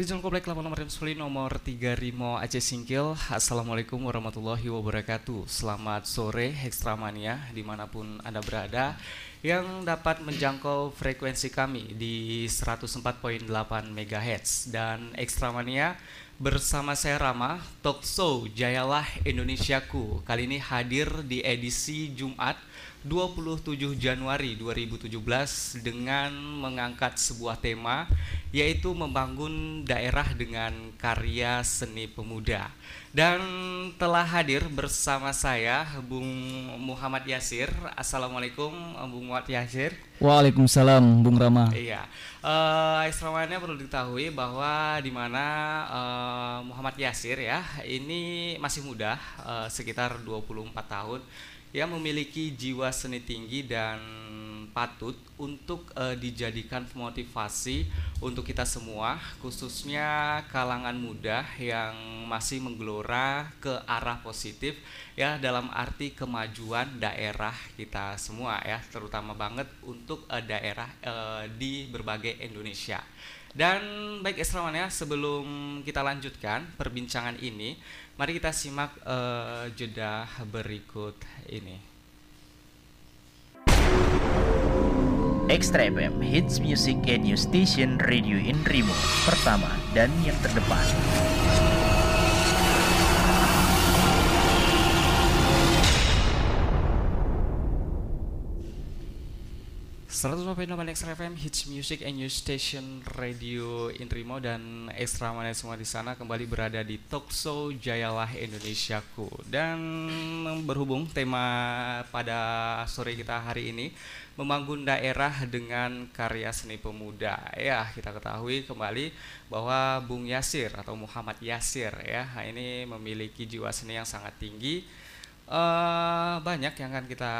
Jalan Komplek Lapangan Nomor Suli nomor 3 Rimo Aceh Singkil. Assalamualaikum warahmatullahi wabarakatuh. Selamat sore Hextramania di mana pun Anda berada Yang dapat menjangkau frekuensi kami di 104.8 MHz Dan Extramania bersama saya Rama Talk Show Jayalah Indonesiaku Kali ini hadir di edisi Jumat 27 Januari 2017 dengan mengangkat sebuah tema yaitu membangun daerah dengan karya seni pemuda. Dan telah hadir bersama saya Bung Muhammad Yasir. Assalamualaikum Bung Muhammad Yasir. Waalaikumsalam Bung Rama. Iya. Uh, perlu diketahui bahwa di mana uh, Muhammad Yasir ya, ini masih muda, uh, sekitar 24 tahun yang memiliki jiwa seni tinggi dan patut untuk uh, dijadikan motivasi untuk kita semua khususnya kalangan muda yang masih menggelora ke arah positif ya dalam arti kemajuan daerah kita semua ya terutama banget untuk uh, daerah uh, di berbagai Indonesia. Dan baik Esrawan ya, sebelum kita lanjutkan perbincangan ini, mari kita simak uh, jeda berikut ini. Extra FM Hits Music and New Station Radio in Remo pertama dan yang terdepan. 100.8 Extra FM Hits Music and News Station Radio Intrimo dan Extra Mana semua di sana kembali berada di Talk Show Jayalah Indonesiaku dan berhubung tema pada sore kita hari ini membangun daerah dengan karya seni pemuda. Ya kita ketahui kembali bahwa Bung Yasir atau Muhammad Yasir ya ini memiliki jiwa seni yang sangat tinggi Uh, banyak yang akan kita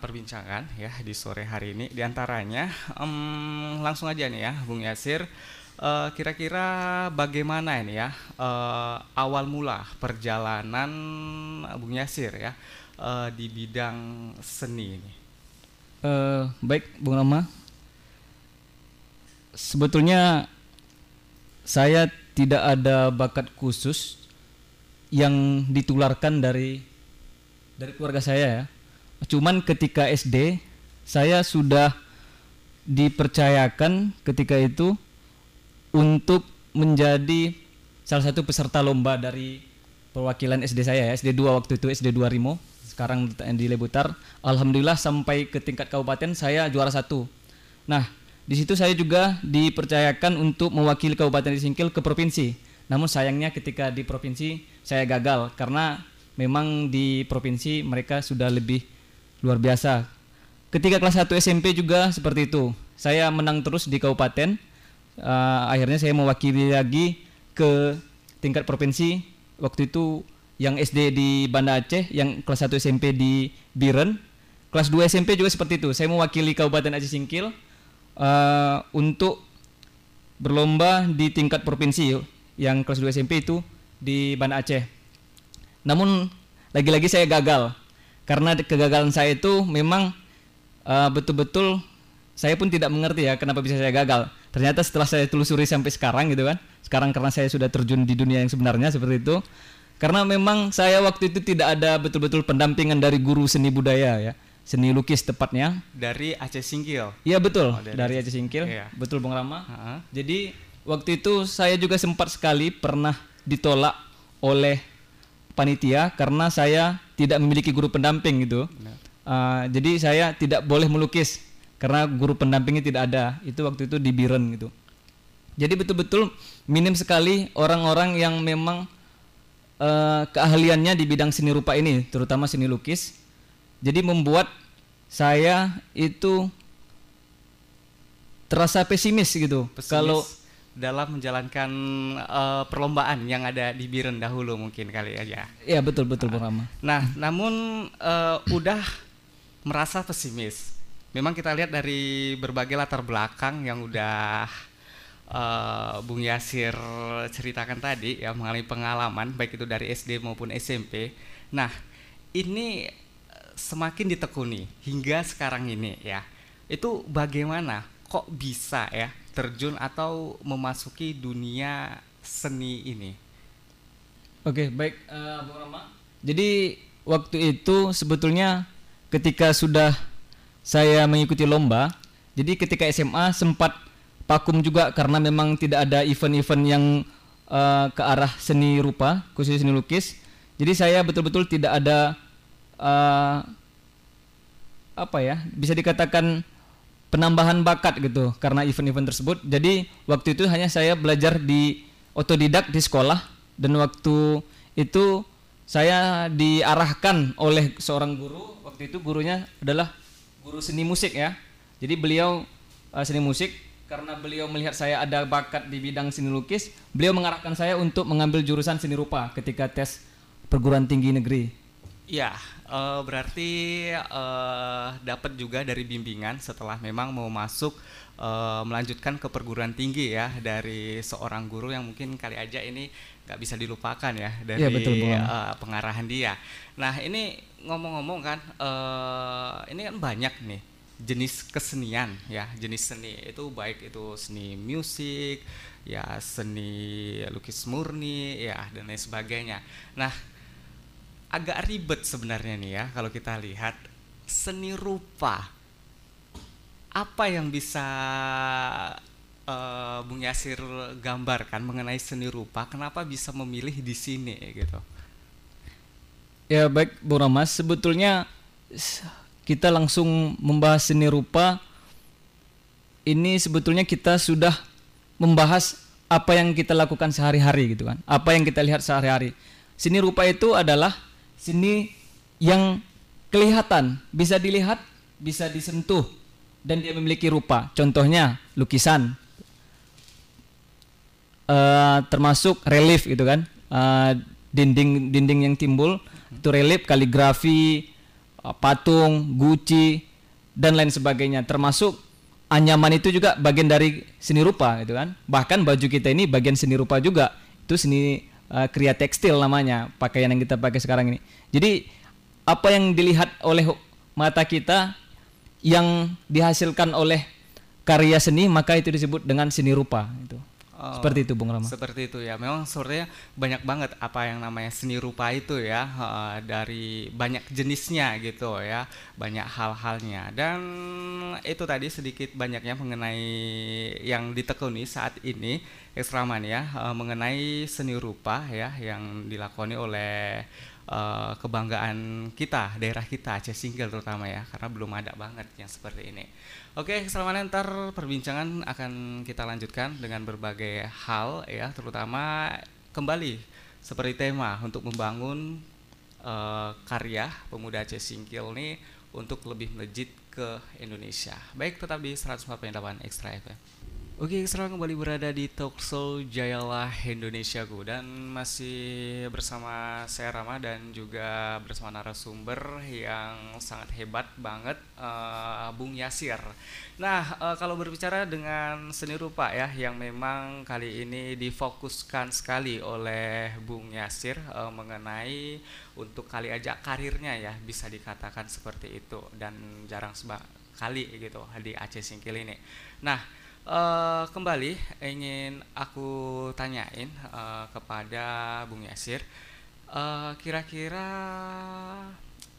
perbincangkan ya di sore hari ini. Di antaranya um, langsung aja nih ya, Bung Yasir. eh, kira-kira bagaimana ini ya uh, awal mula perjalanan Bung Yasir ya uh, di bidang seni ini? Uh, baik, Bung Rama. Sebetulnya saya tidak ada bakat khusus yang ditularkan dari dari keluarga saya ya. Cuman ketika SD saya sudah dipercayakan ketika itu untuk menjadi salah satu peserta lomba dari perwakilan SD saya ya, SD 2 waktu itu SD 2 Rimo, sekarang di Lebutar. Alhamdulillah sampai ke tingkat kabupaten saya juara satu. Nah, di situ saya juga dipercayakan untuk mewakili Kabupaten Singkil ke provinsi. Namun sayangnya ketika di provinsi saya gagal karena memang di provinsi mereka sudah lebih luar biasa. Ketika kelas 1 SMP juga seperti itu. Saya menang terus di kabupaten. Uh, akhirnya saya mewakili lagi ke tingkat provinsi. Waktu itu yang SD di Banda Aceh, yang kelas 1 SMP di Biren. Kelas 2 SMP juga seperti itu. Saya mewakili Kabupaten Aceh Singkil uh, untuk berlomba di tingkat provinsi yang kelas 2 SMP itu di Banda Aceh. Namun lagi-lagi saya gagal karena kegagalan saya itu memang uh, betul-betul saya pun tidak mengerti ya kenapa bisa saya gagal. Ternyata setelah saya telusuri sampai sekarang gitu kan, sekarang karena saya sudah terjun di dunia yang sebenarnya seperti itu, karena memang saya waktu itu tidak ada betul-betul pendampingan dari guru seni budaya ya, seni lukis tepatnya. Dari Aceh Singkil. Iya betul, oh, dari, dari Aceh Singkil, iya. betul Bung Rama. Uh -huh. Jadi waktu itu saya juga sempat sekali pernah ditolak oleh panitia karena saya tidak memiliki guru pendamping gitu. Uh, jadi saya tidak boleh melukis karena guru pendampingnya tidak ada. Itu waktu itu di Biren gitu. Jadi betul-betul minim sekali orang-orang yang memang uh, keahliannya di bidang seni rupa ini, terutama seni lukis. Jadi membuat saya itu terasa pesimis gitu. Pesimis. Kalau dalam menjalankan uh, perlombaan yang ada di Biren dahulu mungkin kali aja. Iya betul betul Bung Rama. Nah, namun uh, udah merasa pesimis. Memang kita lihat dari berbagai latar belakang yang udah uh, Bung Yasir ceritakan tadi ya mengalami pengalaman baik itu dari SD maupun SMP. Nah, ini semakin ditekuni hingga sekarang ini ya. Itu bagaimana kok bisa ya terjun atau memasuki dunia seni ini? Oke, baik uh, Rama. Jadi waktu itu sebetulnya ketika sudah saya mengikuti lomba, jadi ketika SMA sempat vakum juga karena memang tidak ada event-event yang uh, ke arah seni rupa, khusus seni lukis. Jadi saya betul-betul tidak ada uh, apa ya, bisa dikatakan penambahan bakat gitu karena event-event tersebut. Jadi waktu itu hanya saya belajar di otodidak di sekolah dan waktu itu saya diarahkan oleh seorang guru. Waktu itu gurunya adalah guru seni musik ya. Jadi beliau uh, seni musik karena beliau melihat saya ada bakat di bidang seni lukis, beliau mengarahkan saya untuk mengambil jurusan seni rupa ketika tes perguruan tinggi negeri. Ya, uh, berarti uh, dapat juga dari bimbingan setelah memang mau masuk uh, melanjutkan ke perguruan tinggi ya dari seorang guru yang mungkin kali aja ini nggak bisa dilupakan ya dari ya, betul, uh, pengarahan dia. Nah ini ngomong-ngomong kan, uh, ini kan banyak nih jenis kesenian ya jenis seni itu baik itu seni musik ya seni lukis murni ya dan lain sebagainya. Nah agak ribet sebenarnya nih ya kalau kita lihat seni rupa. Apa yang bisa uh, Bung Yasir gambarkan mengenai seni rupa? Kenapa bisa memilih di sini gitu? Ya baik Bu Ramas sebetulnya kita langsung membahas seni rupa. Ini sebetulnya kita sudah membahas apa yang kita lakukan sehari-hari gitu kan? Apa yang kita lihat sehari-hari. Seni rupa itu adalah seni yang kelihatan, bisa dilihat, bisa disentuh dan dia memiliki rupa. Contohnya lukisan, uh, termasuk relief gitu kan, uh, dinding dinding yang timbul itu relief, kaligrafi, uh, patung, guci dan lain sebagainya. Termasuk anyaman itu juga bagian dari seni rupa gitu kan. Bahkan baju kita ini bagian seni rupa juga. Itu seni uh, kriya tekstil namanya pakaian yang kita pakai sekarang ini. Jadi apa yang dilihat oleh mata kita yang dihasilkan oleh karya seni maka itu disebut dengan seni rupa itu. Oh, seperti itu Bung Rama. Seperti itu ya. Memang sebenarnya banyak banget apa yang namanya seni rupa itu ya uh, dari banyak jenisnya gitu ya, banyak hal-halnya. Dan itu tadi sedikit banyaknya mengenai yang ditekuni saat ini Eksraman ya uh, mengenai seni rupa ya yang dilakoni oleh uh, kebanggaan kita, daerah kita Aceh Single terutama ya, karena belum ada banget yang seperti ini. Oke, selama ntar perbincangan akan kita lanjutkan dengan berbagai hal ya, terutama kembali seperti tema untuk membangun uh, karya pemuda Aceh Singkil ini untuk lebih melejit ke Indonesia. Baik, tetap di 148 Extra FM. Oke, sekarang kembali berada di talk show Jayalah Indonesiaku dan masih bersama saya Rama dan juga bersama narasumber yang sangat hebat banget uh, Bung Yasir. Nah, uh, kalau berbicara dengan seni rupa ya yang memang kali ini difokuskan sekali oleh Bung Yasir uh, mengenai untuk kali aja karirnya ya bisa dikatakan seperti itu dan jarang sekali gitu di Aceh Singkil ini. Nah, Uh, kembali ingin aku tanyain uh, kepada Bung Yasir, kira kira-kira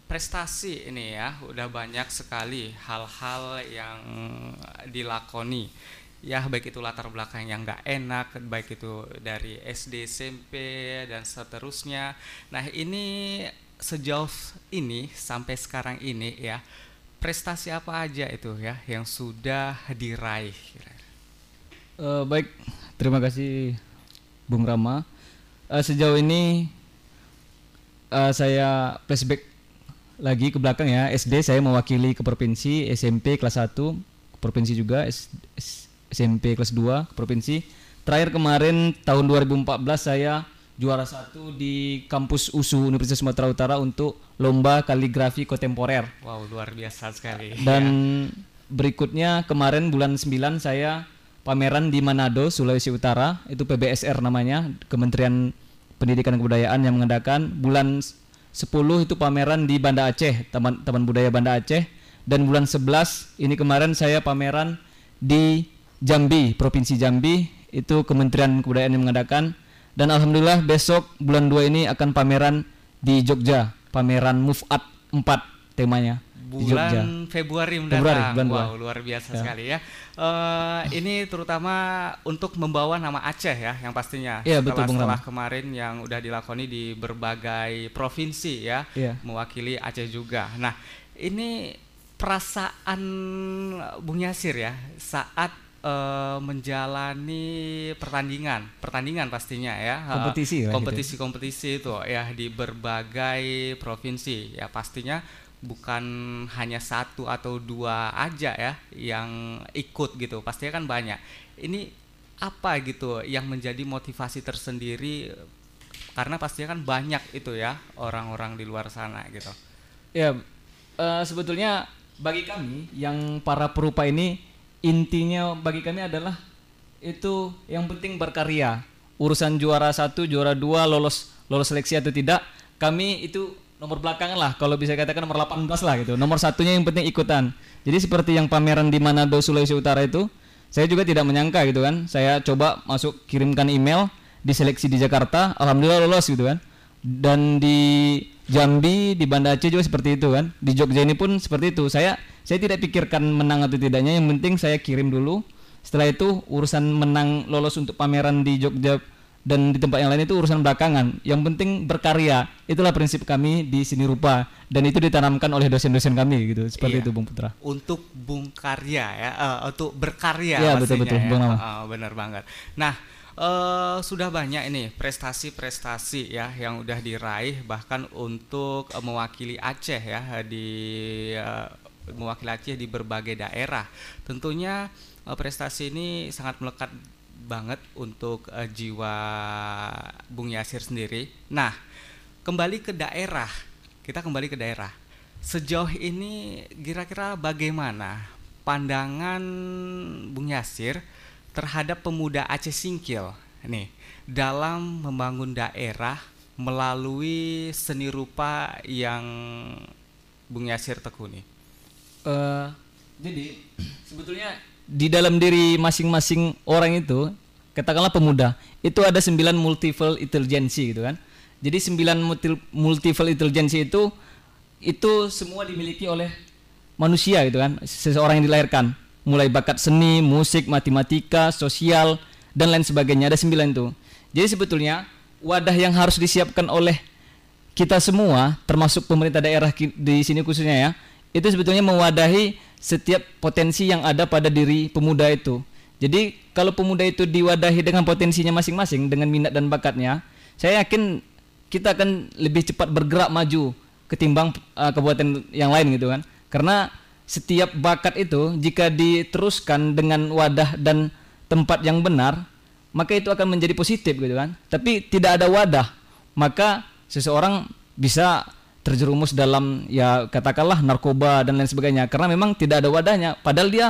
prestasi ini ya udah banyak sekali hal-hal yang dilakoni. Ya baik itu latar belakang yang nggak enak baik itu dari SD SMP dan seterusnya. Nah ini sejauh ini sampai sekarang ini ya prestasi apa aja itu ya yang sudah diraih Uh, baik, terima kasih Bung Rama. Uh, sejauh ini uh, saya flashback lagi ke belakang ya. SD saya mewakili ke provinsi, SMP kelas 1 ke provinsi juga, S S SMP kelas 2 ke provinsi. Terakhir kemarin tahun 2014 saya juara satu di kampus USU Universitas Sumatera Utara untuk lomba kaligrafi kontemporer. Wow, luar biasa sekali. Dan ya. berikutnya kemarin bulan 9 saya pameran di Manado, Sulawesi Utara, itu PBSR namanya, Kementerian Pendidikan dan Kebudayaan yang mengadakan bulan 10 itu pameran di Banda Aceh, Taman Taman Budaya Banda Aceh dan bulan 11 ini kemarin saya pameran di Jambi, Provinsi Jambi, itu Kementerian Kebudayaan yang mengadakan dan alhamdulillah besok bulan 2 ini akan pameran di Jogja, pameran Move Art 4 temanya di Jogja. bulan Februari mendatang. Februari, bulan wow, luar biasa Ya. sekali ya. Eh, ini terutama untuk membawa nama Aceh ya, yang pastinya. Iya, setelah, betul, Bung setelah kemarin yang udah dilakoni di berbagai provinsi ya, Iya. mewakili Aceh juga. Nah, ini perasaan Bung Yasir ya saat eh, menjalani pertandingan, pertandingan pastinya ya. Kompetisi lah gitu. kompetisi-kompetisi itu ya di berbagai provinsi. Ya pastinya bukan hanya satu atau dua aja ya yang ikut gitu. Pastinya kan banyak. Ini apa gitu yang menjadi motivasi tersendiri? Karena pastinya kan banyak itu ya orang-orang di luar sana gitu. Ya, eh, sebetulnya bagi kami yang para perupa ini intinya bagi kami adalah itu yang penting berkarya. Urusan juara satu, juara dua, lolos lolos seleksi atau tidak, kami itu nomor belakangan lah. Kalau bisa katakan nomor 18 lah gitu. Nomor satunya yang penting ikutan. Jadi seperti yang pameran di Manado Sulawesi Utara itu, saya juga tidak menyangka gitu kan. Saya coba masuk kirimkan email diseleksi di Jakarta, alhamdulillah lolos gitu kan. Dan di Jambi, di Banda Aceh juga seperti itu kan. Di Jogja ini pun seperti itu. Saya saya tidak pikirkan menang atau tidaknya, yang penting saya kirim dulu. Setelah itu urusan menang lolos untuk pameran di Jogja dan di tempat yang lain itu urusan belakangan. Yang penting berkarya. Itulah prinsip kami di sini rupa dan itu ditanamkan oleh dosen-dosen kami gitu. Seperti Iya. itu Bung Putra. untuk bung karya ya eh, untuk berkarya Iya, pastinya betul-betul, ya. Bung Rama. Eh, benar banget nah eh, sudah banyak ini prestasi-prestasi ya yang udah diraih bahkan untuk eh, mewakili Aceh ya di mewakili Aceh di berbagai daerah. Tentunya eh, prestasi ini sangat melekat banget untuk eh, jiwa Bung Yasir sendiri. Nah kembali ke daerah. Kita kembali ke daerah. Sejauh ini kira-kira bagaimana pandangan Bung Yasir terhadap pemuda Aceh Singkil? Nih dalam membangun daerah melalui seni rupa yang Bung Yasir tekuni? Eh, jadi sebetulnya di dalam diri masing-masing orang itu katakanlah pemuda itu ada sembilan multiple intelligence gitu kan. Jadi sembilan multi- multiple intelligence itu itu semua dimiliki oleh manusia gitu kan. Seseorang yang dilahirkan. Mulai bakat seni musik matematika sosial dan lain sebagainya. Ada sembilan itu. Jadi sebetulnya wadah yang harus disiapkan oleh kita semua termasuk pemerintah daerah di sini khususnya ya itu sebetulnya mewadahi setiap potensi yang ada pada diri pemuda itu. Jadi kalau pemuda itu diwadahi dengan potensinya masing-masing dengan minat dan bakatnya saya yakin kita akan lebih cepat bergerak maju ketimbang uh, kabupaten yang lain gitu kan. Karena setiap bakat itu jika diteruskan dengan wadah dan tempat yang benar maka itu akan menjadi positif gitu kan. Tapi tidak ada wadah maka seseorang bisa terjerumus dalam ya katakanlah narkoba dan lain sebagainya. Karena memang tidak ada wadahnya. Padahal dia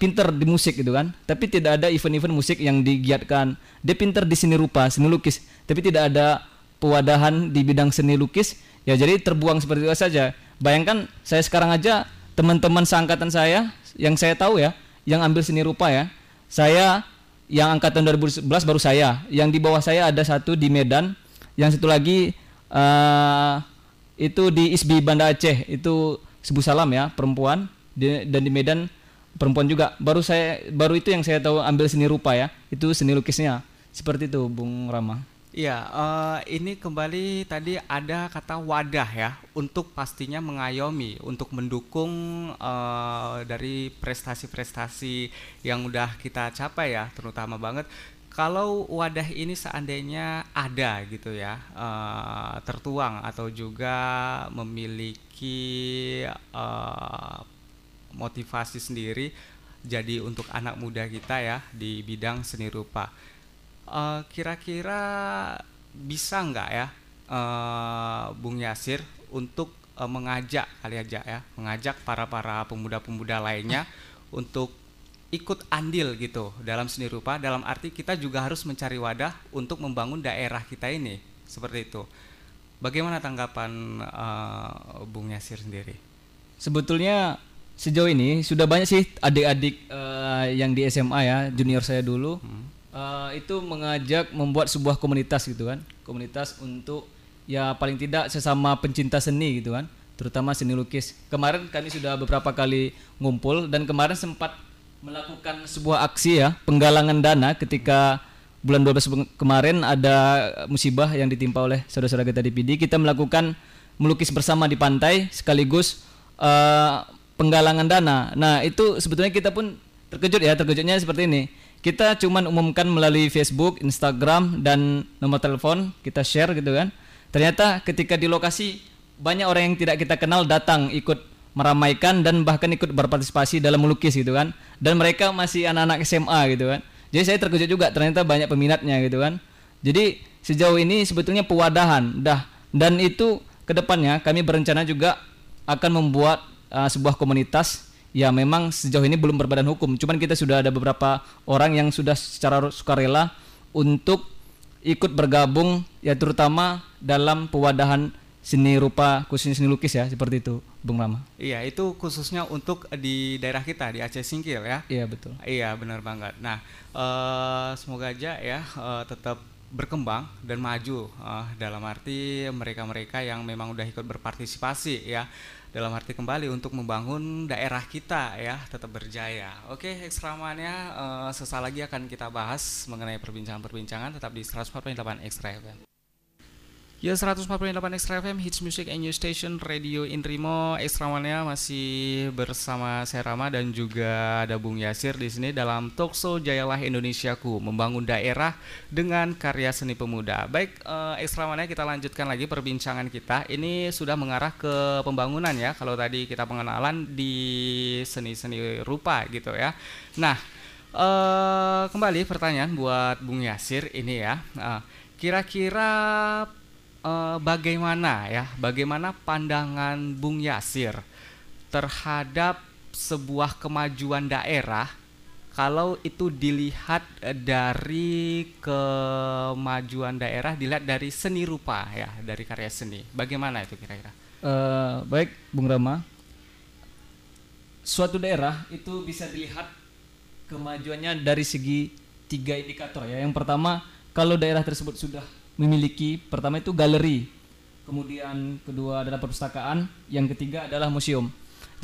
pinter di musik gitu kan. Tapi tidak ada event-event musik yang digiatkan. Dia pinter di seni rupa seni lukis. Tapi tidak ada pewadahan di bidang seni lukis. Ya jadi terbuang seperti itu saja. Bayangkan saya sekarang aja teman-teman seangkatan saya yang saya tahu ya yang ambil seni rupa ya. Saya yang angkatan 2011 baru saya. Yang di bawah saya ada satu di Medan. Yang satu lagi eh itu di ISBI Banda Aceh. Itu Sebu Salam ya perempuan. Di- dan di Medan perempuan juga. Baru saya baru itu yang saya tahu ambil seni rupa ya. Itu seni lukisnya. Seperti itu Bung Rama. Iya, eh, ini kembali tadi ada kata wadah ya untuk pastinya mengayomi, untuk mendukung eh, dari prestasi-prestasi yang udah kita capai ya, terutama banget. Kalau wadah ini seandainya ada gitu ya, eh, tertuang atau juga memiliki eh, motivasi sendiri, jadi untuk anak muda kita ya di bidang seni rupa. Eh, kira-kira bisa nggak ya eh, Bung Yasir untuk eh, mengajak kali aja ya mengajak para para pemuda-pemuda lainnya untuk ikut andil gitu dalam seni rupa. Dalam arti kita juga harus mencari wadah untuk membangun daerah kita ini. Seperti itu. Bagaimana tanggapan eh, Bung Yasir sendiri? Sebetulnya sejauh ini sudah banyak sih adik-adik uh, yang di SMA ya junior saya dulu. Uh, itu mengajak membuat sebuah komunitas gitu kan. Komunitas untuk ya paling tidak sesama pencinta seni gitu kan. Terutama seni lukis. Kemarin kami sudah beberapa kali ngumpul dan kemarin sempat melakukan sebuah aksi ya penggalangan dana ketika bulan 12 beng- kemarin ada musibah yang ditimpa oleh saudara-saudara kita di PD kita melakukan melukis bersama di pantai sekaligus eh, penggalangan dana. Nah, itu sebetulnya kita pun terkejut ya, terkejutnya seperti ini. Kita cuman umumkan melalui Facebook, Instagram dan nomor telepon, kita share gitu kan. Ternyata ketika di lokasi banyak orang yang tidak kita kenal datang ikut meramaikan dan bahkan ikut berpartisipasi dalam melukis gitu kan. Dan mereka masih anak-anak SMA gitu kan. Jadi saya terkejut juga ternyata banyak peminatnya gitu kan. Jadi sejauh ini sebetulnya pewadahan dah dan itu ke depannya kami berencana juga akan membuat uh, sebuah komunitas ya memang sejauh ini belum berbadan hukum cuman kita sudah ada beberapa orang yang sudah secara sukarela untuk ikut bergabung ya terutama dalam pewadahan seni rupa khususnya seni lukis ya seperti itu Bung Rama Iya, itu khususnya untuk di daerah kita di Aceh Singkil ya. iya betul Iya, benar banget. Nah, eh, semoga aja ya eh, tetap berkembang dan maju eh, dalam arti mereka-mereka yang memang udah ikut berpartisipasi ya dalam arti kembali untuk membangun daerah kita ya tetap berjaya. Oke, ekstramannya eh, sesaat lagi akan kita bahas mengenai perbincangan-perbincangan tetap di 148 Extra FM. Ya 148 Extra FM Hits Music and New Station Radio Intrimo Ekstramannya masih bersama saya Rama dan juga ada Bung Yasir di sini dalam Talkshow Jayalah Indonesiaku membangun daerah dengan karya seni pemuda. Baik eh, Ekstramannya kita lanjutkan lagi perbincangan kita. Ini sudah mengarah ke pembangunan ya. Kalau tadi kita pengenalan di seni-seni rupa gitu ya. Nah, eh kembali pertanyaan buat Bung Yasir ini ya. Eh, Kira-kira eh, bagaimana ya, bagaimana pandangan Bung Yasir terhadap sebuah kemajuan daerah kalau itu dilihat eh, dari kemajuan daerah dilihat dari seni rupa ya, dari karya seni. Bagaimana itu kira-kira? Eh, baik Bung Rama suatu daerah itu bisa dilihat kemajuannya dari segi tiga indikator ya. Yang pertama, kalau daerah tersebut sudah memiliki pertama itu galeri, kemudian kedua adalah perpustakaan, yang ketiga adalah museum.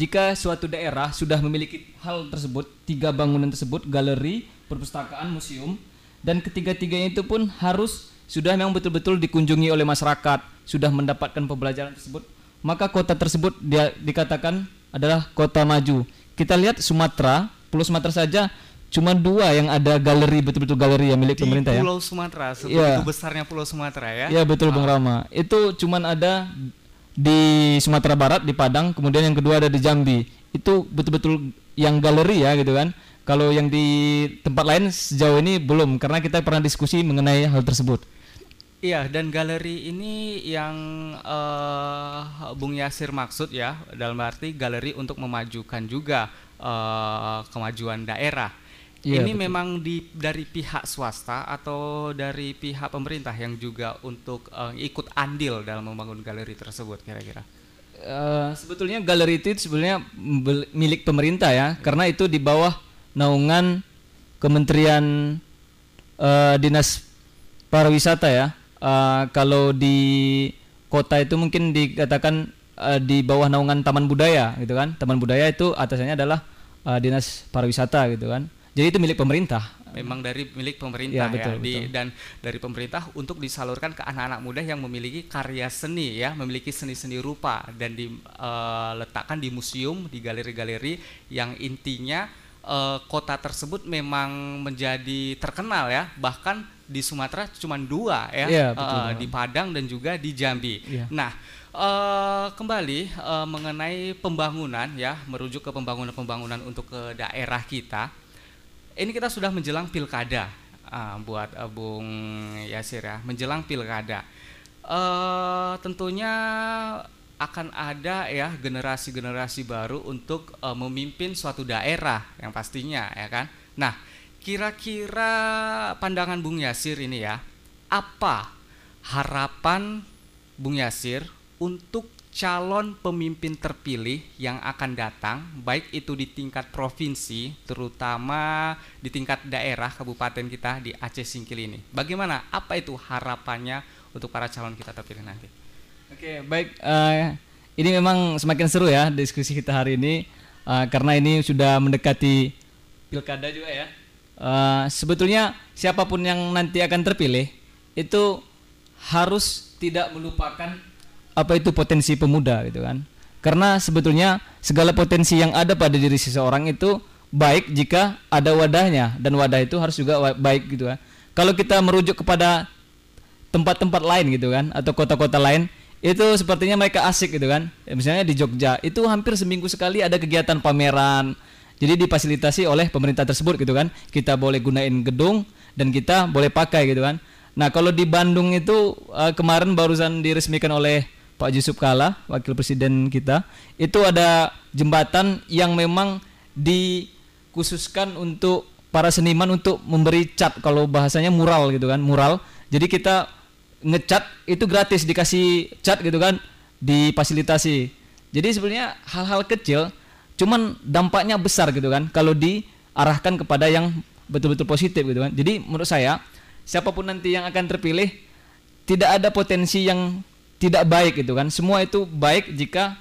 Jika suatu daerah sudah memiliki hal tersebut, tiga bangunan tersebut, galeri, perpustakaan, museum, dan ketiga-tiganya itu pun harus sudah memang betul-betul dikunjungi oleh masyarakat, sudah mendapatkan pembelajaran tersebut, maka kota tersebut dia dikatakan adalah kota maju. Kita lihat Sumatera, Pulau Sumatera saja cuma dua yang ada galeri betul-betul galeri yang milik Di pemerintah ya. Pulau Sumatera, sebegitu Iya. besarnya Pulau Sumatera ya. Iya betul Bung Rama. Itu cuman ada di Sumatera Barat di Padang, kemudian yang kedua ada di Jambi. Itu betul-betul yang galeri ya gitu kan. Kalau yang di tempat lain sejauh ini belum karena kita pernah diskusi mengenai hal tersebut. Iya, dan galeri ini yang eh, Bung Yasir maksud ya, dalam arti galeri untuk memajukan juga eh, kemajuan daerah. Iya, ini betul. memang di dari pihak swasta atau dari pihak pemerintah yang juga untuk eh, ikut andil dalam membangun galeri tersebut kira-kira. Eh, sebetulnya galeri itu sebenarnya bel- milik pemerintah ya, karena itu di bawah naungan Kementerian eh, Dinas Pariwisata ya. Eh, kalau di kota itu mungkin dikatakan eh, di bawah naungan Taman Budaya gitu kan. Taman Budaya itu atasannya adalah eh, Dinas Pariwisata gitu kan. Jadi itu milik pemerintah. Memang dari milik pemerintah Iya, betul, ya, di- betul. dan dari pemerintah untuk disalurkan ke anak-anak muda yang memiliki karya seni ya, memiliki seni-seni rupa dan diletakkan di museum, di galeri-galeri yang intinya eh, kota tersebut memang menjadi terkenal ya, bahkan di Sumatera cuma dua ya, eh, betul, di Padang dan juga di Jambi. Iya. Nah, eh, kembali eh, mengenai pembangunan ya, merujuk ke pembangunan-pembangunan untuk ke daerah kita. Ini kita sudah menjelang pilkada ah, buat eh, Bung Yasir ya, menjelang pilkada. Eh, tentunya akan ada ya generasi-generasi baru untuk eh, memimpin suatu daerah yang pastinya ya kan. Nah, kira-kira pandangan Bung Yasir ini ya, apa harapan Bung Yasir untuk calon pemimpin terpilih yang akan datang, baik itu di tingkat provinsi, terutama di tingkat daerah kabupaten kita di Aceh Singkil ini. Bagaimana? Apa itu harapannya untuk para calon kita terpilih nanti? Oke, baik. Uh, ini memang semakin seru ya diskusi kita hari ini uh, karena ini sudah mendekati pilkada juga ya. Uh, sebetulnya siapa pun yang nanti akan terpilih itu harus tidak melupakan apa itu potensi pemuda gitu kan. Karena sebetulnya segala potensi yang ada pada diri seseorang itu baik jika ada wadahnya dan wadah itu harus juga baik gitu kan. Kalau kita merujuk kepada tempat-tempat lain gitu kan atau kota-kota lain itu sepertinya mereka asik gitu kan. Ya, misalnya di Jogja itu hampir seminggu sekali ada kegiatan pameran. Jadi difasilitasi oleh pemerintah tersebut gitu kan. Kita boleh gunain gedung dan kita boleh pakai gitu kan. Nah kalau di Bandung itu uh, kemarin barusan diresmikan oleh Pak Yusuf Kala, wakil presiden kita, itu ada jembatan yang memang dikhususkan untuk para seniman untuk memberi cat kalau bahasanya mural gitu kan, mural. Jadi kita ngecat itu gratis dikasih cat gitu kan, difasilitasi. Jadi sebenarnya hal-hal kecil cuman dampaknya besar gitu kan kalau diarahkan kepada yang betul-betul positif gitu kan. Jadi menurut saya siapa pun nanti yang akan terpilih tidak ada potensi yang tidak baik gitu kan. Semua itu baik jika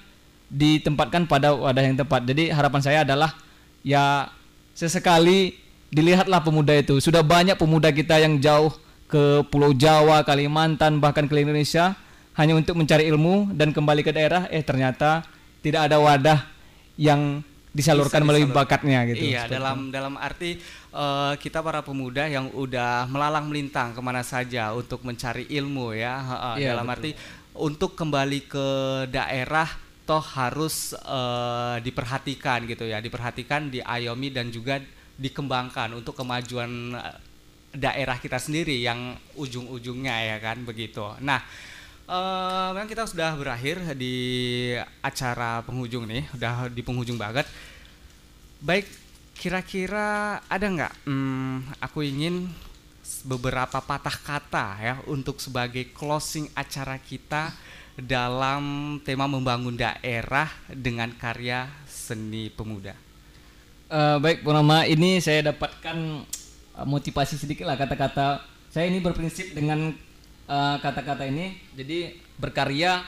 ditempatkan pada wadah yang tepat. Jadi harapan saya adalah ya sesekali dilihatlah pemuda itu. Sudah banyak pemuda kita yang jauh ke Pulau Jawa, Kalimantan, bahkan ke Indonesia hanya untuk mencari ilmu dan kembali ke daerah eh ternyata tidak ada wadah yang disalurkan melalui bakatnya gitu. Iya, dalam dalam arti uh, kita para pemuda yang udah melalang melintang ke mana saja untuk mencari ilmu ya. Uh, iya, dalam betul. arti untuk kembali ke daerah toh harus uh, diperhatikan gitu ya, diperhatikan, diayomi dan juga dikembangkan untuk kemajuan eh, daerah kita sendiri yang ujung-ujungnya ya kan begitu. Nah, uh, memang kita sudah berakhir di acara penghujung nih, udah di penghujung banget. Baik, kira-kira ada nggak? Hmm, aku ingin beberapa patah kata ya untuk sebagai closing acara kita dalam tema membangun daerah dengan karya seni pemuda. Uh, baik, Purnama, ini saya dapatkan uh, motivasi sedikit lah kata-kata. Saya ini berprinsip dengan eh, kata-kata uh, ini. Jadi berkarya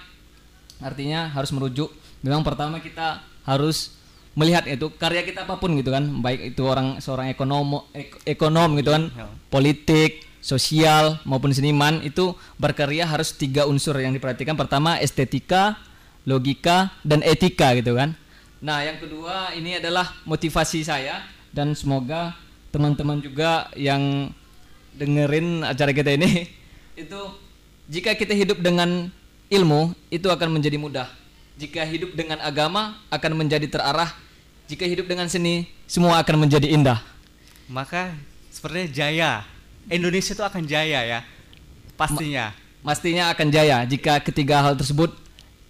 artinya harus merujuk. Memang pertama kita harus melihat itu karya kita apa pun gitu kan baik itu orang seorang ekonom ek, ekonom gitu kan ya. politik sosial maupun seniman itu berkarya harus tiga unsur yang diperhatikan. Pertama estetika logika dan etika gitu kan. Nah yang kedua ini adalah motivasi saya dan semoga teman-teman juga yang dengerin acara kita ini itu jika kita hidup dengan ilmu itu akan menjadi mudah jika hidup dengan agama akan menjadi terarah. Jika hidup dengan seni, semua akan menjadi indah. Maka sepertinya jaya. Indonesia itu akan jaya ya. Pastinya. Ma pastinya akan jaya jika ketiga hal tersebut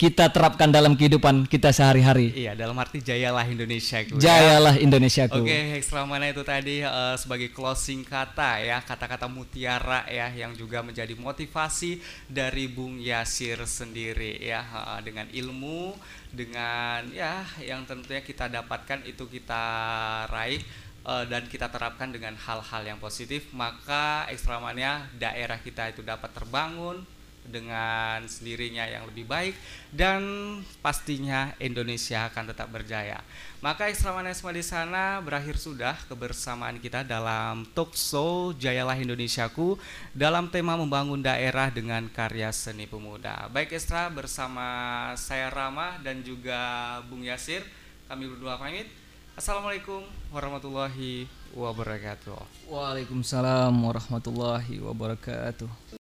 kita terapkan dalam kehidupan kita sehari-hari. Iya, dalam arti jayalah Indonesia. Ya. Jayalah Indonesia. Oke, okay, ekstra mana itu tadi uh, sebagai closing kata ya, kata-kata mutiara ya yang juga menjadi motivasi dari Bung Yasir sendiri ya uh, dengan ilmu, dengan ya yang tentunya kita dapatkan itu kita raih uh, dan kita terapkan dengan hal-hal yang positif, maka ekstramanya daerah kita itu dapat terbangun, dengan sendirinya yang lebih baik dan pastinya Indonesia akan tetap berjaya. Maka ekstramanisme di sana berakhir sudah kebersamaan kita dalam talk show Jayalah Indonesiaku dalam tema membangun daerah dengan karya seni pemuda. Baik Ekstra bersama saya Rama dan juga Bung Yasir kami berdua pamit. Assalamualaikum warahmatullahi wabarakatuh. Waalaikumsalam warahmatullahi wabarakatuh.